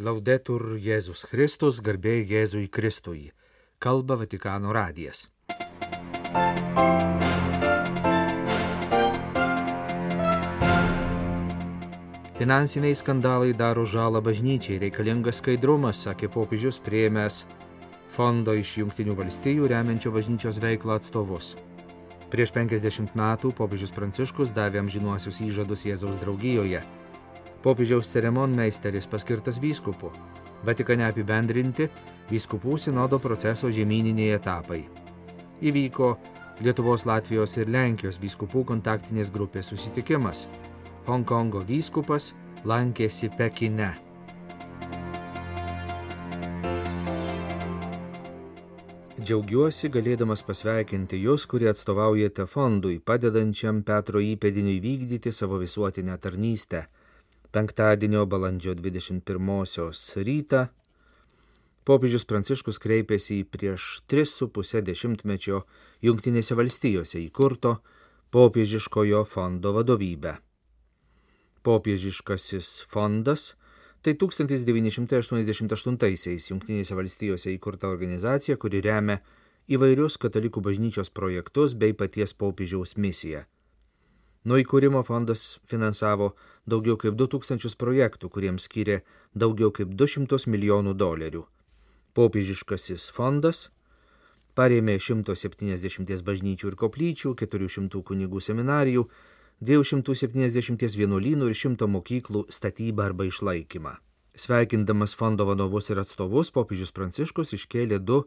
Laudetur Jėzus Kristus, garbė Jėzui Kristui. Kalba Vatikano radijas. Finansiniai skandalai daro žalą bažnyčiai, reikalingas skaidrumas, sakė popiežius prieimęs fondo iš Junktinių valstijų remiančio bažnyčios veiklą atstovus. Prieš 50 metų popiežius Pranciškus davė amžinuosius įžadus Jėzaus draugijoje popiežiaus ceremonmeisteris paskirtas vyskupu. Vatikane apibendrinti vyskupų sinodo proceso žemyniniai etapai. Įvyko Lietuvos, Latvijos ir Lenkijos vyskupų kontaktinės grupės susitikimas. Hongkongo vyskupas lankėsi Pekine. Džiaugiuosi galėdamas pasveikinti jūs, kurie atstovaujate fondui, padedančiam Petro įpėdiniui vykdyti savo visuotinę tarnystę penktadienio balandžio 21 rytą popiežius Pranciškus kreipėsi į prieš 3,5 dešimtmečio Junktinėse valstijose įkurto popiežiškojo fondo vadovybę. Popiežiškasis fondas tai 1988-aisiais Junktinėse valstijose įkurta organizacija, kuri remia įvairius katalikų bažnyčios projektus bei paties popiežiaus misiją. Nuo įkūrimo fondas finansavo daugiau kaip 2000 projektų, kuriems skyrė daugiau kaip 200 milijonų dolerių. Popiežiškasis fondas parėmė 170 bažnyčių ir koplyčių, 400 kunigų seminarijų, 270 vienuolynų ir 100 mokyklų statybą arba išlaikymą. Sveikindamas fondo vadovus ir atstovus, popiežius Pranciškus iškėlė du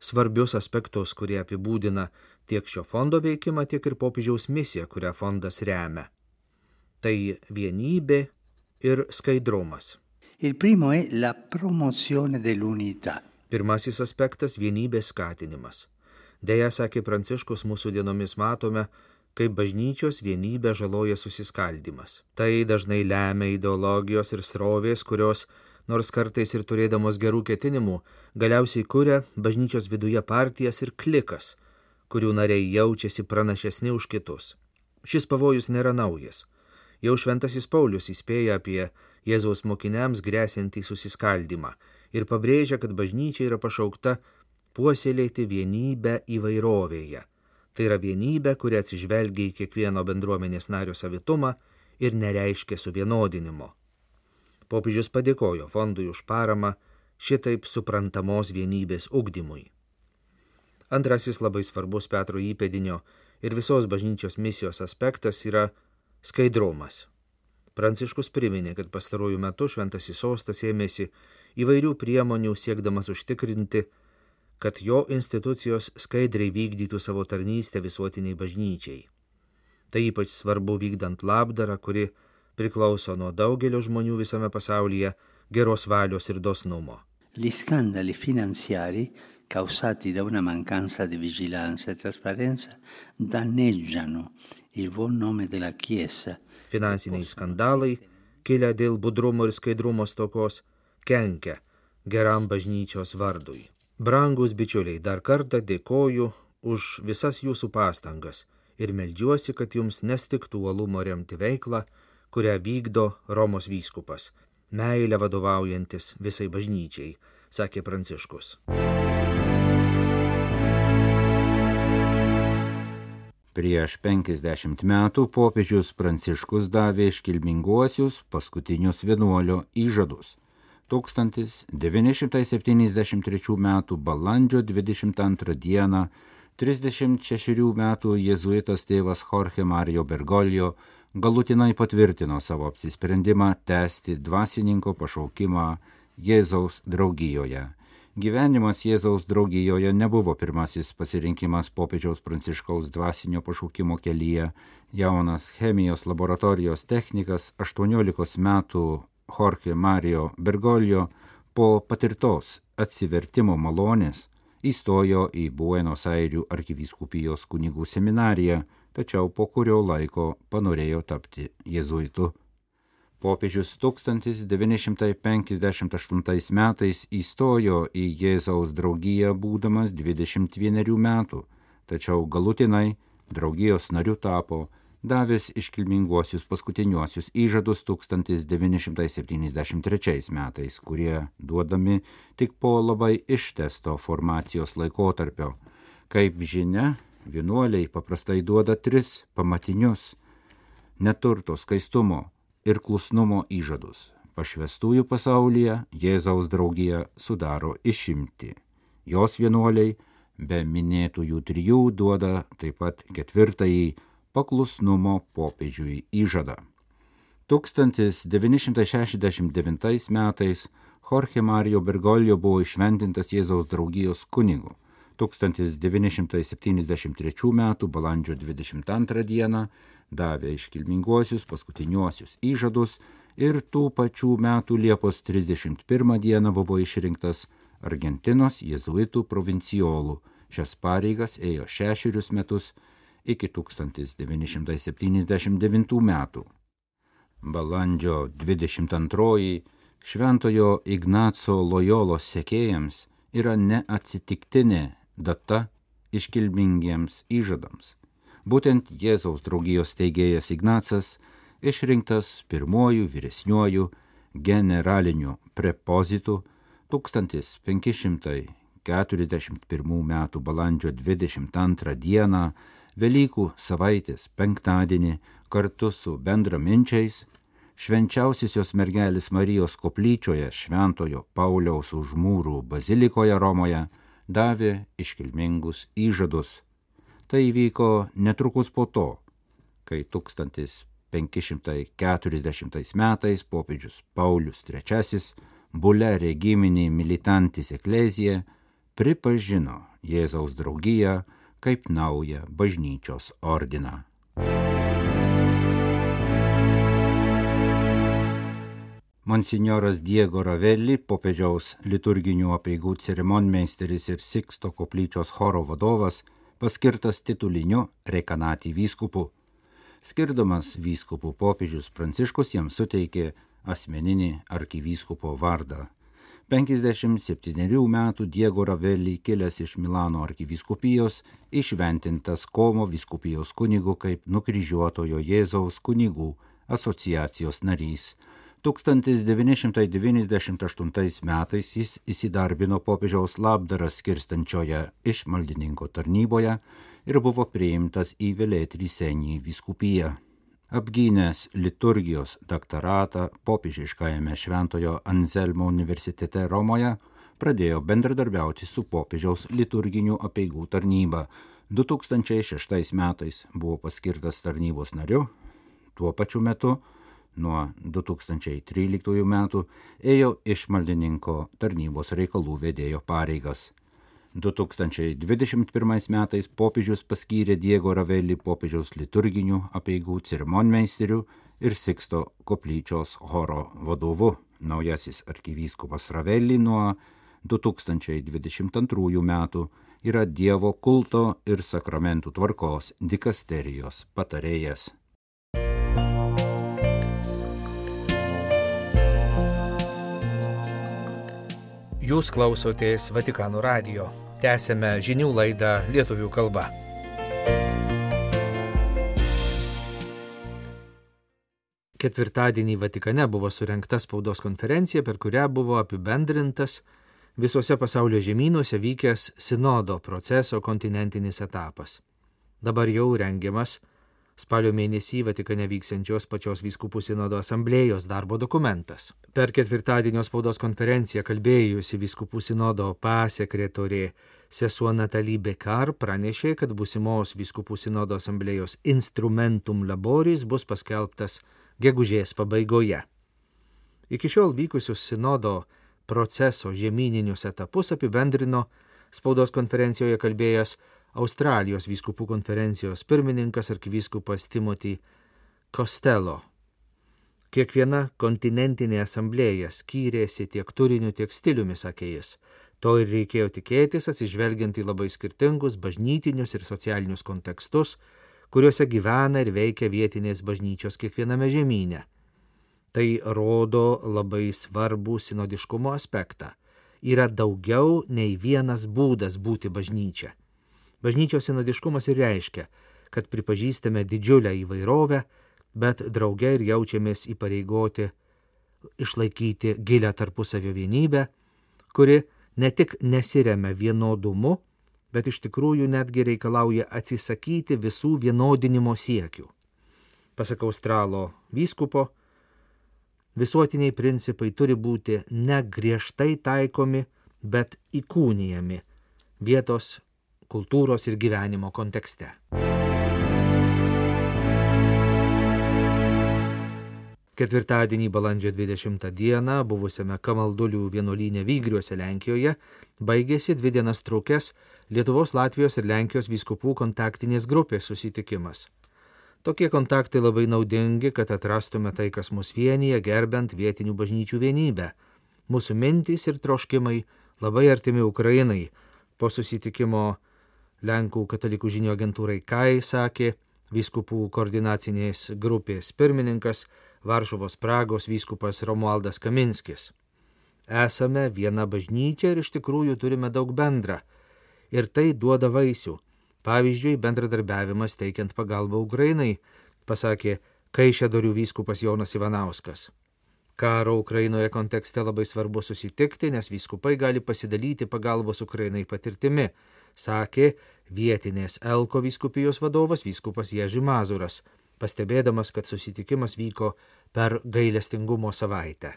svarbius aspektus, kurie apibūdina tiek šio fondo veikimą, tiek ir popiežiaus misiją, kurią fondas remia. Tai vienybė ir skaidrumas. Pirmasis aspektas - vienybės skatinimas. Deja, sakė Pranciškus, mūsų dienomis matome, kaip bažnyčios vienybė žaloja susiskaldimas. Tai dažnai lemia ideologijos ir srovės, kurios nors kartais ir turėdamos gerų ketinimų, galiausiai kuria bažnyčios viduje partijas ir klikas, kurių nariai jaučiasi pranašesni už kitus. Šis pavojus nėra naujas. Jau šventasis Paulius įspėja apie Jėzaus mokiniams grėsinti susiskaldimą ir pabrėžia, kad bažnyčia yra pašaukta puoselėti vienybę įvairovėje. Tai yra vienybė, kuri atsižvelgia į kiekvieno bendruomenės nario savitumą ir nereiškia suvienodinimo. Popiežius padėkojo fondui už paramą šitaip suprantamos vienybės ugdymui. Antrasis labai svarbus Petro įpėdinio ir visos bažnyčios misijos aspektas yra skaidrumas. Pranciškus priminė, kad pastarojų metų šventasis sostas ėmėsi įvairių priemonių siekdamas užtikrinti, kad jo institucijos skaidriai vykdytų savo tarnystę visuotiniai bažnyčiai. Tai ypač svarbu vykdant labdarą, kuri priklauso nuo daugelio žmonių visame pasaulyje geros valios ir dosnumo. Gli scandali finanziari causati da una mancanza di vigilanza e trasparenza danneggiano il buon nome della Chiesa. Finansiniai skandalai, kilę dėl budrumo ir skaidrumo stokos, kenkia geram bažnyčios vardui. Brangus bičiuliai, dar kartą dėkoju už visas jūsų pastangas ir melžiuosi, kad jums nestiktų uolumo remti veiklą, kurią vykdo Romos vyskupas, meilę vadovaujantis visai bažnyčiai, sakė Pranciškus. Prieš 50 metų popiežius Pranciškus davė iškilminguosius paskutinius vienuolio įžadus. 1973 m. balandžio 22 d. 36 metų jėzuitas tėvas Jorge Mario Bergoglio galutinai patvirtino savo apsisprendimą tęsti dvasininko pašaukimą Jėzaus draugijoje. Gyvenimas Jėzaus draugijoje nebuvo pirmasis pasirinkimas popiežiaus pranciškaus dvasinio pašaukimo kelyje. Jaunas chemijos laboratorijos technikas 18 metų Jorge Mario Bergoglio po patirtos atsivertimo malonės įstojo į Buenos Airių arkivyskupijos kunigų seminariją, tačiau po kurio laiko panorėjo tapti jėzuitu. Popiežius 1958 metais įstojo į Jėzaus draugiją būdamas 21 metų, tačiau galutinai draugijos nariu tapo davęs iškilminguosius paskutiniuosius įžadus 1973 metais, kurie duodami tik po labai ištesto formacijos laikotarpio. Kaip žinia, vienuoliai paprastai duoda tris pamatinius - neturto, skaistumo ir klusnumo įžadus. Pašvestųjų pasaulyje Jėzaus draugija sudaro išimti. Jos vienuoliai be minėtųjų trijų duoda taip pat ketvirtąjį paklusnumo popiežiui įžadą. 1969 metais Jorge Mario Bergoglio buvo išventintas Jėzaus draugijos kunigu. 1973 m. balandžio 22 d. davė iškilminguosius paskutiniuosius įžadus ir tų pačių metų Liepos 31 d. buvo išrinktas Argentinos jėzuitų provincijolų. Šias pareigas ėjo šešerius metus iki 1979 metų. Balandžio 22 Šventojo Ignaco Lojolos sekėjams yra neatsitiktinė data iškilmingiems įžadams. Būtent Jėzaus draugijos teigėjas Ignacas išrinktas pirmojų vyresniuoju generaliniu prepozitu 1541 m. balandžio 22 d. Velykų savaitės penktadienį kartu su bendraminčiais švenčiausiosios mergelės Marijos koplyčioje Šventojo Pauliaus užmūrų bazilikoje Romoje davė iškilmingus įžadus. Tai įvyko netrukus po to, kai 1540 metais popiežius Paulius III Bule regiminį militantis eklezija pripažino Jėzaus draugiją kaip naują bažnyčios ordiną. Monsignoras Diego Ravelli, popiežiaus liturginių apieigų ceremonmeisteris ir Siksto koplyčios choro vadovas, paskirtas tituliniu rekanatį vyskupu. Skirdamas vyskupų popiežius Pranciškus jam suteikė asmeninį arkivyskupo vardą 57 metų Diego Ravelli, kilęs iš Milano arkiviskupijos, išventintas Komo viskupijos kunigu kaip nukryžiuotojo Jėzaus kunigų asociacijos narys. 1998 metais jis įsidarbino popiežiaus labdarą skirstančioje išmaldininko tarnyboje ir buvo priimtas į Vėlėtrysenį viskupiją apgynęs liturgijos daktaratą popiežiškajame Šventojo Anzelmo universitete Romoje, pradėjo bendradarbiauti su popiežiaus liturginių apieigų tarnyba. 2006 metais buvo paskirtas tarnybos nariu, tuo pačiu metu nuo 2013 metų ėjo išmaldininko tarnybos reikalų vedėjo pareigas. 2021 metais popiežius paskyrė Diego Ravelį popiežiaus liturginių apieigų ceremonmeisterių ir Siksto koplyčios choro vadovu. Naujasis arkivyskupas Ravelį nuo 2022 metų yra Dievo kulto ir sakramentų tvarkos dikasterijos patarėjas. Jūs klausotės Vatikano radio. Tęsėme žinių laidą lietuvių kalba. Ketvirtadienį Vatikane buvo surinkta spaudos konferencija, per kurią buvo apibendrintas visose pasaulio žemynuose vykęs sinodo proceso kontinentinis etapas. Dabar jau rengiamas spalio mėnesį Vatikane vyksiančios pačios vyskupų sinodo asamblėjos darbo dokumentas. Per ketvirtadienio spaudos konferenciją kalbėjusi vyskupų sinodo pasekretorė sesuo Natalie Bekar pranešė, kad busimos vyskupų sinodo asamblėjos instrumentum laboris bus paskelbtas gegužės pabaigoje. Iki šiol vykusius sinodo proceso žemyninius etapus apibendrino spaudos konferencijoje kalbėjęs Australijos vyskupų konferencijos pirmininkas arkivyskupas Timothy Costello. Kiekviena kontinentinė asamblėja skyrėsi tiek turiniu, tiek stiliumi, sakė jis. To ir reikėjo tikėtis atsižvelgiant į labai skirtingus bažnytinius ir socialinius kontekstus, kuriuose gyvena ir veikia vietinės bažnyčios kiekviename žemynė. Tai rodo labai svarbų sinodiškumo aspektą. Yra daugiau nei vienas būdas būti bažnyčia. Bažnyčios sinodiškumas ir reiškia, kad pripažįstame didžiulę įvairovę, bet drauge ir jaučiamės įpareigoti išlaikyti gilę tarpusavio vienybę, kuri ne tik nesiremia vienodumu, bet iš tikrųjų netgi reikalauja atsisakyti visų vienodinimo siekių. Pasak Australo vyskupo, visuotiniai principai turi būti ne griežtai taikomi, bet įkūnijami vietos kultūros ir gyvenimo kontekste. Ketvirtadienį balandžio 20 dieną buvusiame Kamaldulių vienuolynė Vygriuose Lenkijoje baigėsi dvi dienas trukęs Lietuvos, Latvijos ir Lenkijos vyskupų kontaktinės grupės susitikimas. Tokie kontaktai labai naudingi, kad atrastume tai, kas mus vienyje, gerbent vietinių bažnyčių vienybę. Mūsų mintys ir troškimai labai artimi Ukrainai. Po susitikimo Lenkų katalikų žinių agentūrai KAI sakė vyskupų koordinacinės grupės pirmininkas Varšuvos Pragos vyskupas Romualdas Kaminskis. Esame viena bažnyčia ir iš tikrųjų turime daug bendra. Ir tai duoda vaisių. Pavyzdžiui, bendradarbiavimas teikiant pagalbą Ukrainai, pasakė Kaišėdorių vyskupas Jonas Ivanauskas. Karo Ukrainoje kontekste labai svarbu susitikti, nes vyskupai gali pasidalyti pagalbos Ukrainai patirtimi, sakė vietinės Elko vyskupijos vadovas vyskupas Ježi Mazuras pastebėdamas, kad susitikimas vyko per gailestingumo savaitę.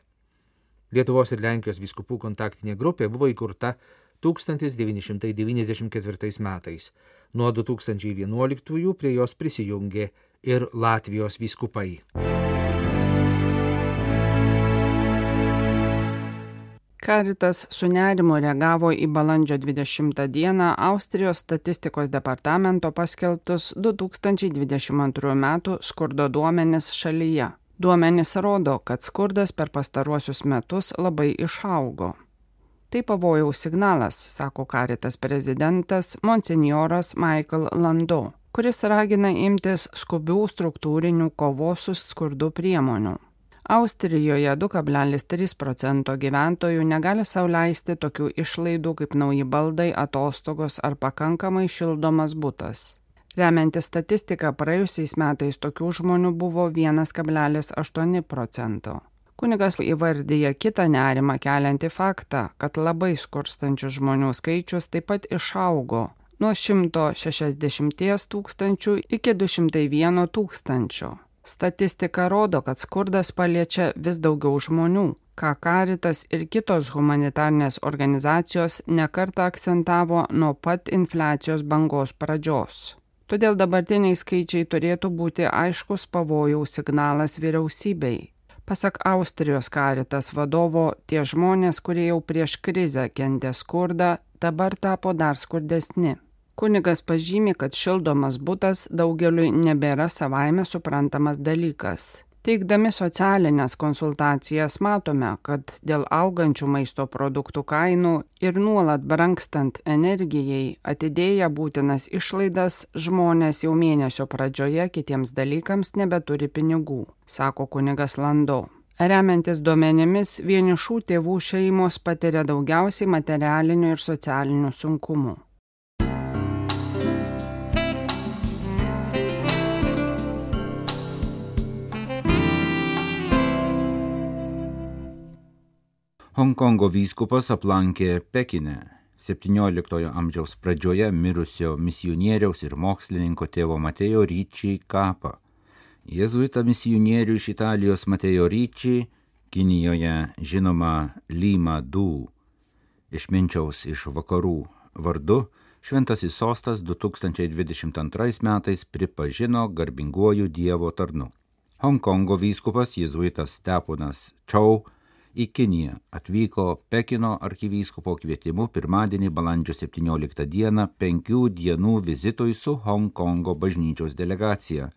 Lietuvos ir Lenkijos viskupų kontaktinė grupė buvo įkurta 1994 metais. Nuo 2011 prie jos prisijungė ir Latvijos viskupai. Karitas su nerimu reagavo į balandžio 20 dieną Austrijos statistikos departamento paskelbtus 2022 m. skurdo duomenis šalyje. Duomenys rodo, kad skurdas per pastaruosius metus labai išaugo. Tai pavojaus signalas, sako Karitas prezidentas Monsignoras Michael Lando, kuris ragina imtis skubių struktūrinių kovos su skurdu priemonių. Austrijoje 2,3 procento gyventojų negali sauliaisti tokių išlaidų kaip nauji baldai, atostogos ar pakankamai šildomas būtas. Remiantis statistiką, praėjusiais metais tokių žmonių buvo 1,8 procento. Kunigas įvardyja kitą nerimą keliantį faktą, kad labai skurstančių žmonių skaičius taip pat išaugo nuo 160 tūkstančių iki 201 tūkstančio. Statistika rodo, kad skurdas paliečia vis daugiau žmonių, ką Karitas ir kitos humanitarnės organizacijos nekarta akcentavo nuo pat infliacijos bangos pradžios. Todėl dabartiniai skaičiai turėtų būti aiškus pavojaus signalas vyriausybei. Pasak Austrijos karitas vadovo, tie žmonės, kurie jau prieš krizę kentė skurdą, dabar tapo dar skurdesni. Kunigas pažymi, kad šildomas būtas daugeliui nebėra savaime suprantamas dalykas. Teikdami socialinės konsultacijas matome, kad dėl augančių maisto produktų kainų ir nuolat brankstant energijai atidėję būtinas išlaidas žmonės jau mėnesio pradžioje kitiems dalykams nebeturi pinigų, sako kunigas Lando. Remiantis duomenimis, vienišų tėvų šeimos patiria daugiausiai materialinių ir socialinių sunkumų. Hongkongo vyskupas aplankė Pekinę 17 amžiaus pradžioje mirusio misionieriaus ir mokslininko tėvo Matejo Ryčiai kapą. Jėzuita misionierių iš Italijos Matejo Ryčiai, Kinijoje žinoma Lyma Du, išminčiaus iš vakarų vardu, Šventasis sostas 2022 metais pripažino garbinguoju Dievo tarnu. Hongkongo vyskupas jėzuitas Steponas Čau į Kiniją atvyko Pekino arkivyskupo kvietimu pirmadienį balandžio 17 dieną penkių dienų vizitui su Hongkongo bažnyčios delegacija.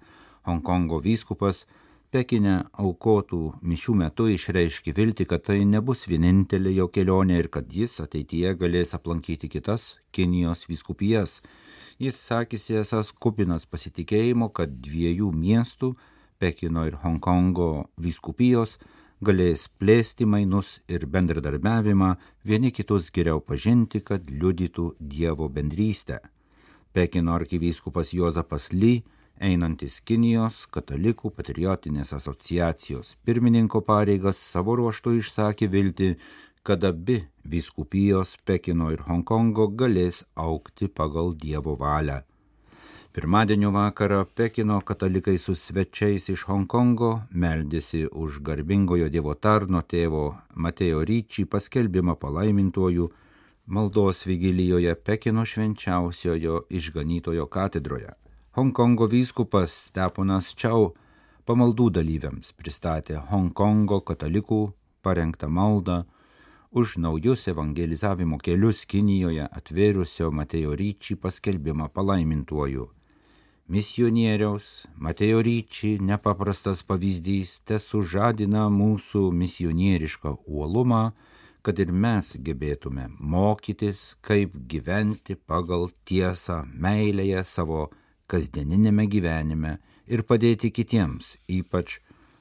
Hongkongo vyskupas Pekine aukotų mišių metu išreiškė vilti, kad tai nebus vienintelė jo kelionė ir kad jis ateityje galės aplankyti kitas Kinijos vyskupijas. Jis sakėsi esas kupinas pasitikėjimo, kad dviejų miestų, Pekino ir Hongkongo vyskupijos, galės plėsti mainus ir bendradarbiavimą, vieni kitus geriau pažinti, kad liudytų Dievo bendrystę. Pekino arkivyskupas Jozapas Ly, einantis Kinijos katalikų patriotinės asociacijos pirmininko pareigas savo ruoštų išsakė vilti, kad abi vyskupijos Pekino ir Hongkongo galės aukti pagal Dievo valią. Pirmadienio vakarą Pekino katalikai su svečiais iš Hongkongo meldėsi už garbingojo Dievo tarno tėvo Matėjo Ryčį paskelbimą palaimintuoju maldos vigilijoje Pekino švenčiausiojo išganytojo katedroje. Hongkongo vyskupas Steponas Čiau pamaldų dalyviams pristatė Hongkongo katalikų parengtą maldą už naujus evangelizavimo kelius Kinijoje atvėrusio Matėjo Ryčį paskelbimą palaimintuoju misionieriaus Matėjo Ryčiai nepaprastas pavyzdys te sužadina mūsų misionierišką uolumą, kad ir mes gebėtume mokytis, kaip gyventi pagal tiesą, meilėje savo kasdieninėme gyvenime ir padėti kitiems, ypač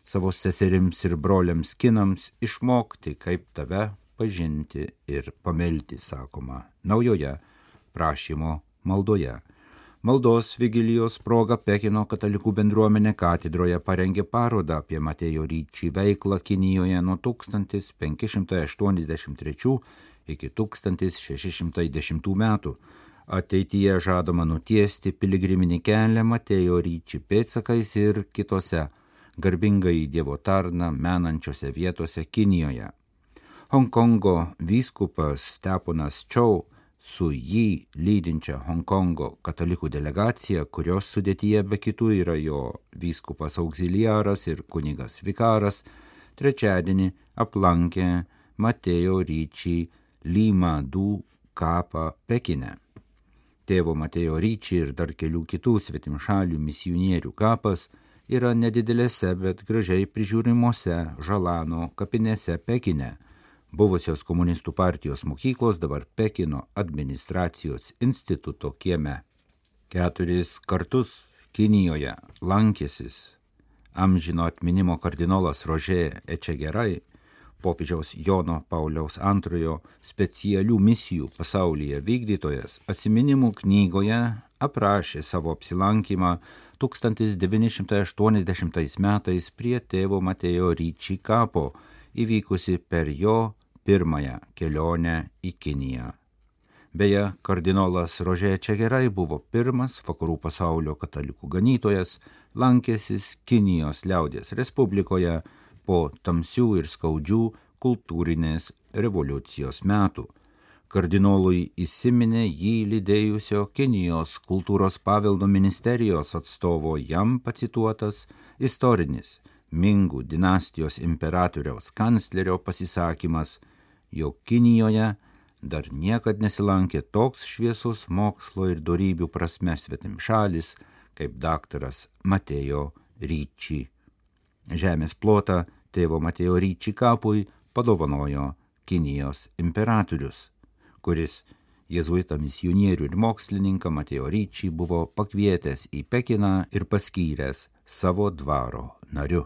savo seserims ir broliams kinams, išmokti, kaip tave pažinti ir pamilti, sakoma, naujoje prašymo maldoje. Maldos vigilijos proga Pekino katalikų bendruomenė katedroje parengė parodą apie Matėjo ryčį veiklą Kinijoje nuo 1583 iki 1610 metų. Ateityje žadama nutiesti piligriminį kelią Matėjo ryčį pėtsakais ir kitose garbingai Dievo tarną menančiose vietose Kinijoje. Hongkongo vyskupas Steponas Čiau su jį lydinčia Hongkongo katalikų delegacija, kurios sudėtyje be kitų yra jo vyskupas auxiliaras ir kunigas vikaras, trečiadienį aplankė Matėjo ryčį Lyma Du kapą Pekine. Tėvo Matėjo ryčį ir dar kelių kitų svetimšalių misionierių kapas yra nedidelėse, bet gražiai prižiūrimuose Žalano kapinėse Pekine buvusios komunistų partijos mokyklos, dabar Pekino administracijos instituto kieme. Keturis kartus Kinijoje lankėsis amžino atminimo kardinolas Rožė Ečegerai, popiežiaus Jono Pauliaus antrojo specialių misijų pasaulyje vykdytojas, atsiminimų knygoje aprašė savo apsilankymą 1980 metais prie tėvo Matėjo Ryčį kapo, įvykusi per jo pirmąją kelionę į Kiniją. Beje, kardinolas Rožė Čegerai buvo pirmas vakarų pasaulio katalikų ganytojas, lankėsis Kinijos liaudės Respublikoje po tamsių ir skaudžių kultūrinės revoliucijos metų. Kardinolui įsiminė jį lydėjusio Kinijos kultūros paveldo ministerijos atstovo jam pacituotas istorinis Mingų dinastijos imperatoriaus kanclerio pasisakymas jog Kinijoje dar niekad nesilankė toks šviesus mokslo ir darybių prasme svetim šalis kaip daktaras Matėjo Ryčį. Žemės plotą tėvo Matėjo Ryčį kapui padovanojo Kinijos imperatorius, kuris jėzuitą misionierių ir mokslininką Matėjo Ryčį buvo pakvietęs į Pekiną ir paskyręs savo dvaro nariu.